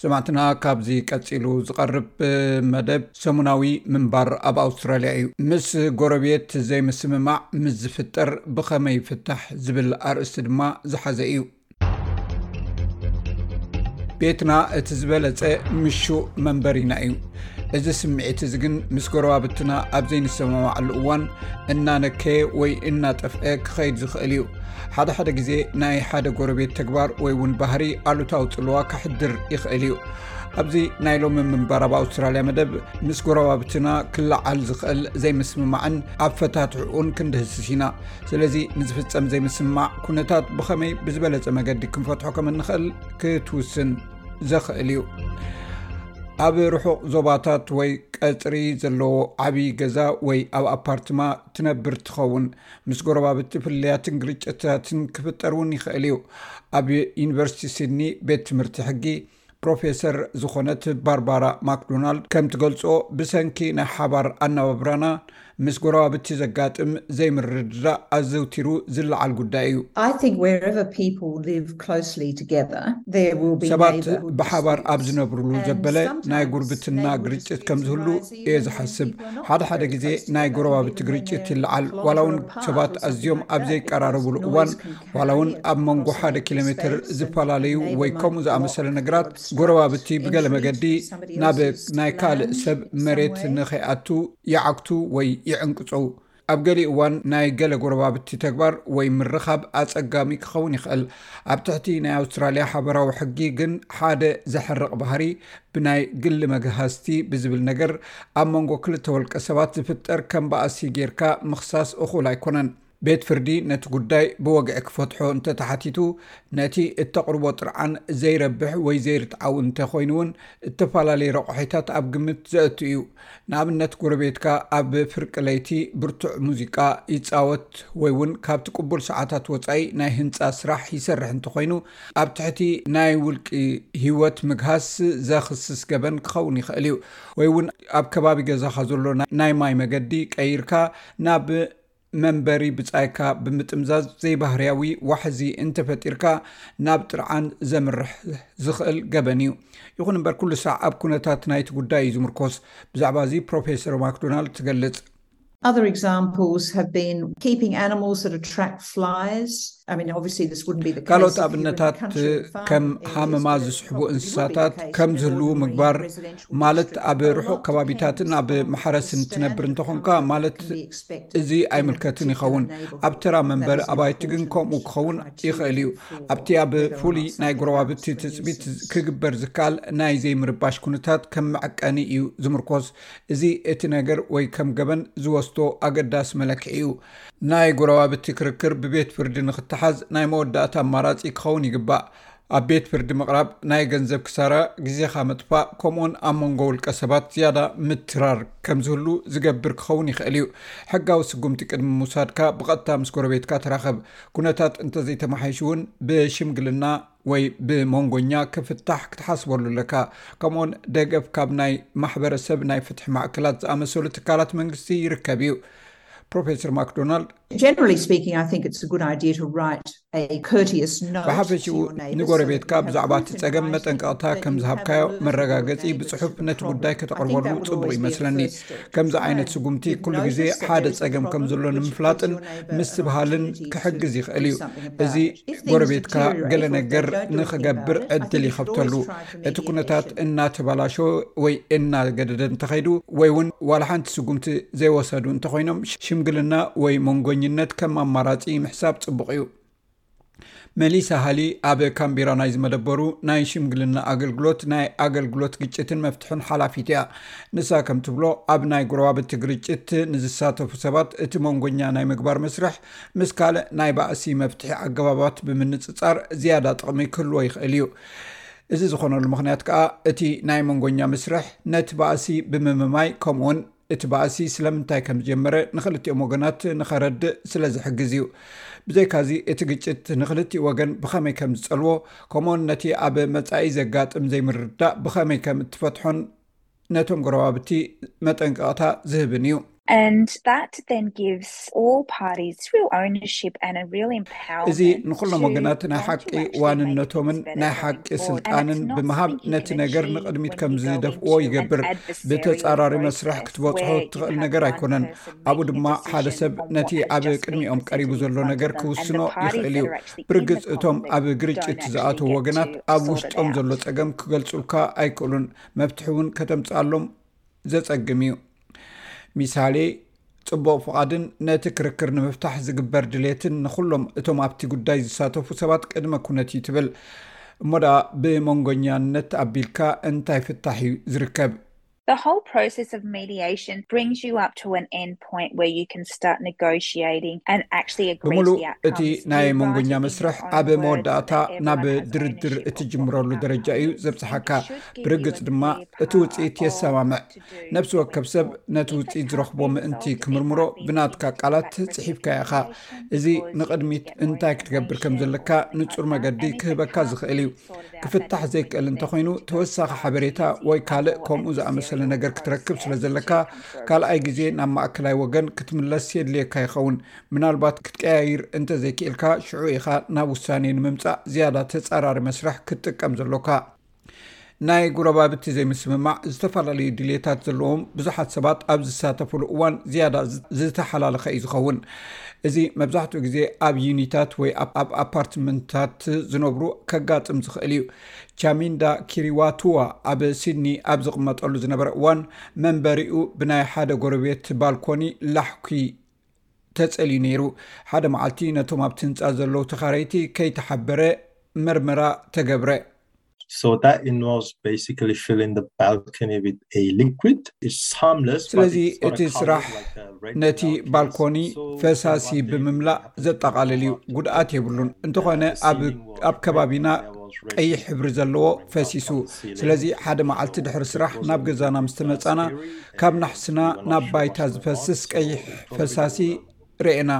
ሰማዕትና ካብዚ ቀፂሉ ዝቐርብ መደብ ሰሙናዊ ምንባር ኣብ ኣውስትራልያ እዩ ምስ ጎረቤት ዘይምስምማዕ ምስ ዝፍጠር ብኸመይ ይፍታሕ ዝብል ኣርእስቲ ድማ ዝሓዘ እዩ ቤትና እቲ ዝበለፀ ምሹእ መንበሪና እዩ እዚ ስምዒት እዚ ግን ምስ ጎረባብትና ኣብ ዘይንሰማማዕሉ እዋን እናነከየ ወይ እናጠፍአ ክኸይድ ዝኽእል እዩ ሓደ ሓደ ግዜ ናይ ሓደ ጎረቤት ተግባር ወይ እውን ባህሪ ኣሉታዊ ፅልዋ ከሕድር ይኽእል እዩ ኣብዚ ናይ ሎሚ ምንባር ኣብ ኣውስትራልያ መደብ ምስ ጎረባብትና ክለዓል ዝኽእል ዘይምስምማዕን ኣብ ፈታትሕኡን ክንድህስስ ኢና ስለዚ ንዝፍፀም ዘይምስምማዕ ኩነታት ብኸመይ ብዝበለፀ መገዲ ክንፈትሖ ከም እንኽእል ክትውስን ዘኽእል እዩ ኣብ ርሑቕ ዞባታት ወይ ቀፅሪ ዘለዎ ዓብዪ ገዛ ወይ ኣብ ኣፓርትማ ትነብር ትኸውን ምስ ጎረባብቲ ፍልልያትን ግርጭታትን ክፍጠር እውን ይኽእል እዩ ኣብ ዩኒቨርሲቲ ሲድኒ ቤት ትምህርቲ ሕጊ ፕሮፌሰር ዝኾነት ባርባራ ማክዶናልድ ከም ትገልፆ ብሰንኪ ናይ ሓባር ኣነባብራና ምስ ጎረባብቲ ዘጋጥም ዘይምርድዳእ ኣዘውቲሩ ዝለዓል ጉዳይ እዩ ሰባት ብሓባር ኣብ ዝነብርሉ ዘበለ ናይ ጉርብትና ግርጭት ከም ዝህሉ እየ ዝሓስብ ሓደ ሓደ ግዜ ናይ ጎረባብቲ ግርጭት ይለዓል ዋላ ውን ሰባት ኣዝዮም ኣብ ዘይቀራረብሉ እዋን ዋላ ውን ኣብ መንጎ ሓደ ኪሎ ሜትር ዝፈላለዩ ወይ ከምኡ ዝኣመሰለ ነገራት ጎረባብቲ ብገለ መገዲ ናብ ናይ ካልእ ሰብ መሬት ንኸይኣቱ ይዓግቱ ወይ ይዕንቅፀው ኣብ ገሊኡ እዋን ናይ ገለ ጎረባብቲ ተግባር ወይ ምርኻብ ኣጸጋሚ ክኸውን ይኽእል። ኣብ ትሕቲ ናይ ኣውስትራልያ ሓበራዊ ሕጊ ግን ሓደ ዘሕርቕ ባህሪ ብናይ ግሊ መግሃስቲ ብዝብል ነገር ኣብ መንጎ ክልተ ወልቀ ሰባት ዝፍጠር ከም ባእሲ ጌርካ ምኽሳስ እኹል ኣይኮነን። ቤት ፍርዲ ነቲ ጉዳይ ብወግዒ ክፈትሖ እንተተሓቲቱ ነቲ እተቕርቦ ጥርዓን ዘይረብሕ ወይ ዘይርትዓዊ እንተኾይኑ እውን እተፈላለየ ረቑሒታት ኣብ ግምት ዘእቱ እዩ። ንኣብነት ጎረቤትካ ኣብ ፍርቂ ለይቲ ብርቱዕ ሙዚቃ ይፃወት ወይ ውን ካብቲ ቅቡል ሰዓታት ወፃኢ ናይ ህንፃ ስራሕ ይሰርሕ እንተኾይኑ ኣብ ትሕቲ ናይ ውልቂ ሂወት ምግሃስ ዘኽስስ ገበን ክኸውን ይኽእል እዩ ወይ ውን ኣብ ከባቢ ገዛኻ ዘሎ ናይ ማይ መገዲ ቀይርካ ናብ መንበሪ ብጻይካ ብምጥምዛዝ ዘይባህርያዊ ዋሕዚ እንተፈጢርካ ናብ ጥርዓን ዘምርሕ ዝኽእል ገበን እዩ ይኹን እምበር ኩሉ ሳዕ ኣብ ኩነታት ናይቲ ጉዳይ እዩ ዝምርኮስ ብዛዕባ እዚ ፕሮፌሰር ማክዶናልድ ትገልጽ Other examples have been keeping animals that attract flies. I mean, obviously this wouldn't be the case. ካልኦት ኣብነታት ከም ሃመማ ዝስሕቡ እንስሳታት ከም ዝህልዉ ምግባር ማለት ኣብ ርሑቕ ከባቢታትን ኣብ ማሕረስን ትነብር እንተኾንካ ማለት እዚ ኣይምልከትን ይኸውን ኣብ ተራ መንበሪ ኣባይቲ ግን ከምኡ ክኸውን ይኽእል እዩ ኣብቲ ኣብ ፍሉይ ናይ ጎረባብቲ ትፅቢት ክግበር ዝከኣል ናይ ዘይምርባሽ ኩነታት ከም መዐቀኒ እዩ ዝምርኮስ እዚ እቲ ነገር ወይ ከም ገበን ዝወስዶ ኣገዳሲ መለክዒ እዩ ናይ ጎረባብቲ ክርክር ብቤት ፍርዲ ንክተሓዝ ናይ መወዳእታ ኣማራፂ ክኸውን ይግባእ ኣብ ቤት ፍርዲ ምቕራብ ናይ ገንዘብ ክሳራ ግዜኻ ምጥፋእ ከምኡውን ኣብ መንጎ ውልቀ ሰባት ዝያዳ ምትራር ከም ዝህሉ ዝገብር ክኸውን ይኽእል እዩ ሕጋዊ ስጉምቲ ቅድሚ ምውሳድካ ብቐጥታ ምስ ጎረቤትካ ተራኸብ ኩነታት እንተዘይተማሓይሽ እውን ብሽምግልና ወይ ብመንጎኛ ክፍታሕ ክትሓስበሉ ኣለካ ከምኡውን ደገፍ ካብ ናይ ማሕበረሰብ ናይ ፍትሒ ማእከላት ዝኣመሰሉ ትካላት መንግስቲ ይርከብ እዩ ፕሮፌሰር ማክዶናልድ ብሓፈሽኡ ንጎረቤትካ ብዛዕባ እቲ ጸገም መጠንቀቕታ ከም ዝሃብካዮ መረጋገጺ ብጽሑፍ ነቲ ጉዳይ ከተቕርበሉ ጽቡቕ ይመስለኒ ከምዚ ዓይነት ስጉምቲ ኩሉ ግዜ ሓደ ጸገም ከም ዘሎ ንምፍላጥን ምስትብሃልን ክሕግዝ ይኽእል እዩ እዚ ጎረቤትካ ገለ ነገር ንኽገብር ዕድል ይኸብተሉ እቲ ኩነታት እናተባላሾ ወይ እናገደደ እንተኸይዱ ወይ እውን ዋላ ሓንቲ ስጉምቲ ዘይወሰዱ እንተኮይኖም ሽምግልና ወይ መንጎኝነት ከም ኣማራፂ ምሕሳብ ፅቡቅ እዩ መሊሳ ሃሊ ኣብ ካምቢራ ናይ ዝመደበሩ ናይ ሽምግልና ኣገልግሎት ናይ ኣገልግሎት ግጭትን መፍትሕን ሓላፊት እያ ንሳ ከም ትብሎ ኣብ ናይ ጉረባብቲ ግርጭት ንዝሳተፉ ሰባት እቲ መንጎኛ ናይ ምግባር መስርሕ ምስ ካልእ ናይ ባእሲ መፍትሒ ኣገባባት ብምንፅፃር ዝያዳ ጥቕሚ ክህልዎ ይኽእል እዩ እዚ ዝኾነሉ ምኽንያት ከኣ እቲ ናይ መንጎኛ ምስርሕ ነቲ ባእሲ ብምምማይ ከምኡውን እቲ ባእሲ ስለምንታይ ከም ዝጀመረ ንክልቲኦም ወገናት ንኸረድእ ስለ ዝሕግዝ እዩ ብዘይካዚ እቲ ግጭት ንክልቲኡ ወገን ብኸመይ ከም ዝጸልዎ ከምኡውን ነቲ ኣብ መጻኢ ዘጋጥም ዘይምርዳእ ብኸመይ ከም እትፈትሖን ነቶም ጎረባብቲ መጠንቀቕታ ዝህብን እዩ። እዚ ንኹሎም ወገናት ናይ ሓቂ ዋንነቶምን ናይ ሓቂ ስልጣንን ብምሃብ ነቲ ነገር ንቕድሚት ከም ዝደፍእዎ ይገብር። ብተጻራሪ መስርሕ ክትበጽሖ እትኽእል ነገር ኣይኮነን። ኣብኡ ድማ ሓደ ሰብ ነቲ ኣብ ቅድሚኦም ቀሪቡ ዘሎ ነገር ክውስኖ ይኽእል እዩ። ብርግጽ እቶም ኣብ ግርጭት ዝኣተዉ ወገናት ኣብ ውሽጦም ዘሎ ጸገም ክገልጹልካ ኣይክእሉን። መፍትሒ እውን ከተምፅኣሎም ዘፀግም እዩ። ሚሳሌ ፅቡቕ ፍቓድን ነቲ ክርክር ንምፍታሕ ዝግበር ድሌትን ንኹሎም እቶም ኣብቲ ጉዳይ ዝሳተፉ ሰባት ቅድመ ኩነት እዩ ትብል። እሞ ደኣ ብመንጎኛነት ኣቢልካ እንታይ ፍታሕ እዩ ዝርከብ? The whole process of mediation brings you up to an end. ብምሉእ እቲ ናይ መንጎኛ መስርሕ ኣብ መወዳእታ ናብ ድርድር እትጅምረሉ ደረጃ እዩ ዘብፅሓካ ብርግፅ ድማ እቲ ውፅኢት የሰማምዕ ነብሲ ወከብ ሰብ ነቲ ውፅኢት ዝረኽቦ ምእንቲ ክምርምሮ ብናትካ ቃላት ፅሒፍካ ኢኻ እዚ ንቅድሚት እንታይ ክትገብር ከም ዘለካ ንፁር መገዲ ክህበካ ዝኽእል እዩ ክፍታሕ ዘይክእል እንተኾይኑ ተወሳኺ ሓበሬታ ወይ ካልእ ከምኡ ዝኣመሰለ ነገር ክትረክብ ስለ ዘለካ ካልኣይ ግዜ ናብ ማእከላይ ወገን ክትምለስ የድልየካ ይኸውን ምናልባት ክትቀያይር እንተዘይክእልካ ሽዑ ኢኻ ናብ ውሳኔ ንምምጻእ ዝያዳ ተጻራሪ መስርሕ ክትጥቀም ዘሎካ ናይ ጉረባብቲ ዘይምስምማዕ ዝተፈላለዩ ድሌታት ዘለዎም ብዙሓት ሰባት ኣብ ዝሳተፍሉ እዋን ዝያዳ ዝተሓላለኸ እዩ ዝኸውን እዚ መብዛሕትኡ ግዜ ኣብ ዩኒታት ወይ ኣብ ኣፓርትመንታት ዝነብሩ ከጋጥም ዝኽእል እዩ። ቻሚንዳ ኪሪዋቱዋ ኣብ ሲድኒ ኣብ ዝቕመጠሉ ዝነበረ እዋን መንበሪኡ ብናይ ሓደ ጎረቤት ባልኮኒ ላሕኲ ተጸልዩ ነይሩ። ሓደ መዓልቲ ነቶም ኣብቲ ህንጻ ዘለዉ ተኻረይቲ ከይተሓበረ መርመራ ተገብረ። ስለዚ እቲ ስራሕ ነቲ ባልኮኒ ፈሳሲ ብምምላእ ዘጠቓልል እዩ ጉድኣት የብሉን እንተኾነ ኣብ ከባቢና ቀይሕ ሕብሪ ዘለዎ ፈሲሱ ስለዚ ሓደ መዓልቲ ድሕሪ ስራሕ ናብ ገዛና ምስተመፃና ካብ ናሕስና ናብ ባይታ ዝፈስስ ቀይሕ ፈሳሲ ረኤና።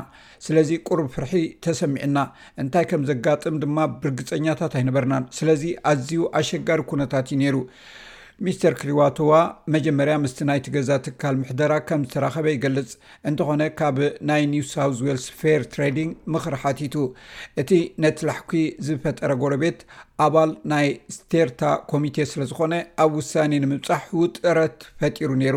ስለዚ ቁሩብ ፍርሒ ተሰሚዑና፣ እንታይ ከም ዘጋጥም ድማ ብርግጸኛታት ኣይነበርናን። ስለዚ ኣዝዩ ኣሸጋሪ ኩነታት እዩ ነይሩ። ሚስተር ክሪዋቶዋ መጀመርያ ምስቲ ናይቲ ገዛ ትካል ምሕደራ ከም ዝተራኸበ ይገልጽ፣ እንተኾነ ካብ ናይ ኒው ሳውዝ ዌልስ ፌር ትሬዲንግ ምኽሪ ሓቲቱ። እቲ ነቲ ላሕኲ ዝፈጠረ ጎረቤት ኣባል ናይ ስቴርታ ኮሚቴ ስለዝኾነ ኣብ ውሳኔ ንምብጻሕ ውጥረት ፈጢሩ ነይሩ።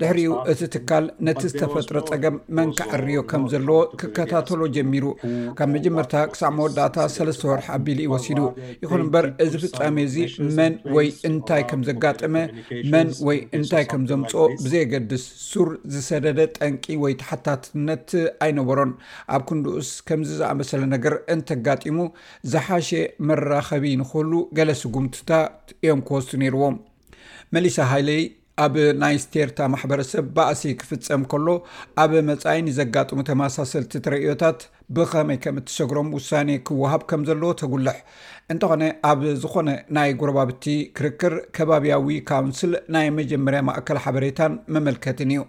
ድሕሪኡ እቲ ትካል ነቲ ዝተፈጥረ ፀገም መን ክዕርዮ ከም ዘለዎ ክከታተሎ ጀሚሩ ካብ መጀመርታ ክሳዕ መወዳእታ ሰለስተ ወርሒ ኣቢሉ እዩ ወሲዱ ይኹን እምበር እዚ ፍፃሜ እዚ መን ወይ እንታይ ከም ዘጋጠመ መን ወይ እንታይ ከም ዘምፅኦ ብዘየገድስ ሱር ዝሰደደ ጠንቂ ወይ ተሓታትነት ኣይነበሮን ኣብ ክንድኡስ ከምዚ ዝኣመሰለ ነገር እንተጋጢሙ ዝሓሸ መራኸቢ ንክህሉ ገለ ስጉምትታት እዮም ክወስዱ ነይርዎም መሊሳ ሃይለይ ኣብ ናይ ስቴርታ ማሕበረሰብ ባእሲ ክፍፀም ከሎ ኣብ መፃኢ ንዘጋጥሙ ተመሳሰልቲ ተርእዮታት ብኸመይ ከም እትሰግሮም ውሳኔ ክወሃብ ከም ዘለዎ ተጉልሕ እንተኾነ ኣብ ዝኾነ ናይ ጎረባብቲ ክርክር ከባብያዊ ካውንስል ናይ መጀመርያ ማእከል ሓበሬታን መመልከትን እዩ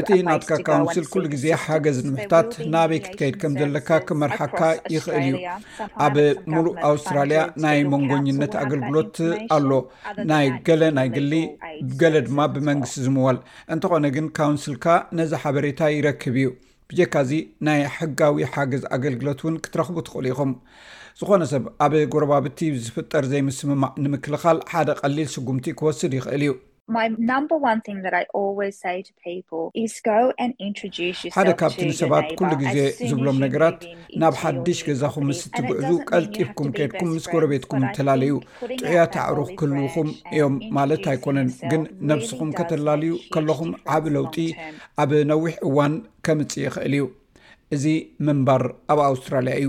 እቲ ናትካ ካውንስል ኩሉ ግዜ ሓገዝ ንምሕታት ናበይ ክትከይድ ከም ዘለካ ክመርሓካ ይኽእል እዩ ኣብ ሙሉእ ኣውስትራልያ ናይ መንጎኝነት ኣገልግሎት ኣሎ ናይ ገለ ናይ ግሊ ገለ ድማ ብመንግስቲ ዝምወል እንተኾነ ግን ካውንስልካ ነዚ ሓበሬታ ይረክብ እዩ ብጀካ እዚ ናይ ሕጋዊ ሓገዝ ኣገልግሎት እውን ክትረኽቡ ትኽእሉ ኢኹም ዝኾነ ሰብ ኣብ ጎረባብቲ ዝፍጠር ዘይምስምማዕ ንምክልኻል ሓደ ቀሊል ስጉምቲ ክወስድ ይኽእል እዩ ሓደ ካብቲ ንሰባት ኩሉ ግዜ ዝብሎም ነገራት ናብ ሓድሽ ገዛኹም ምስ እትግዕዙ ቀልጢፍኩም ከድኩም ምስ ጎረቤትኩም ተላለዩ ጥዑያት ኣዕሩኽ ክህልውኹም እዮም ማለት ኣይኮነን ግን ነብስኹም ከተላልዩ ከለኹም ዓብ ለውጢ ኣብ ነዊሕ እዋን ከምጽእ ይኽእል እዩ። እዚ ምንባር ኣብ ኣውስትራልያ እዩ።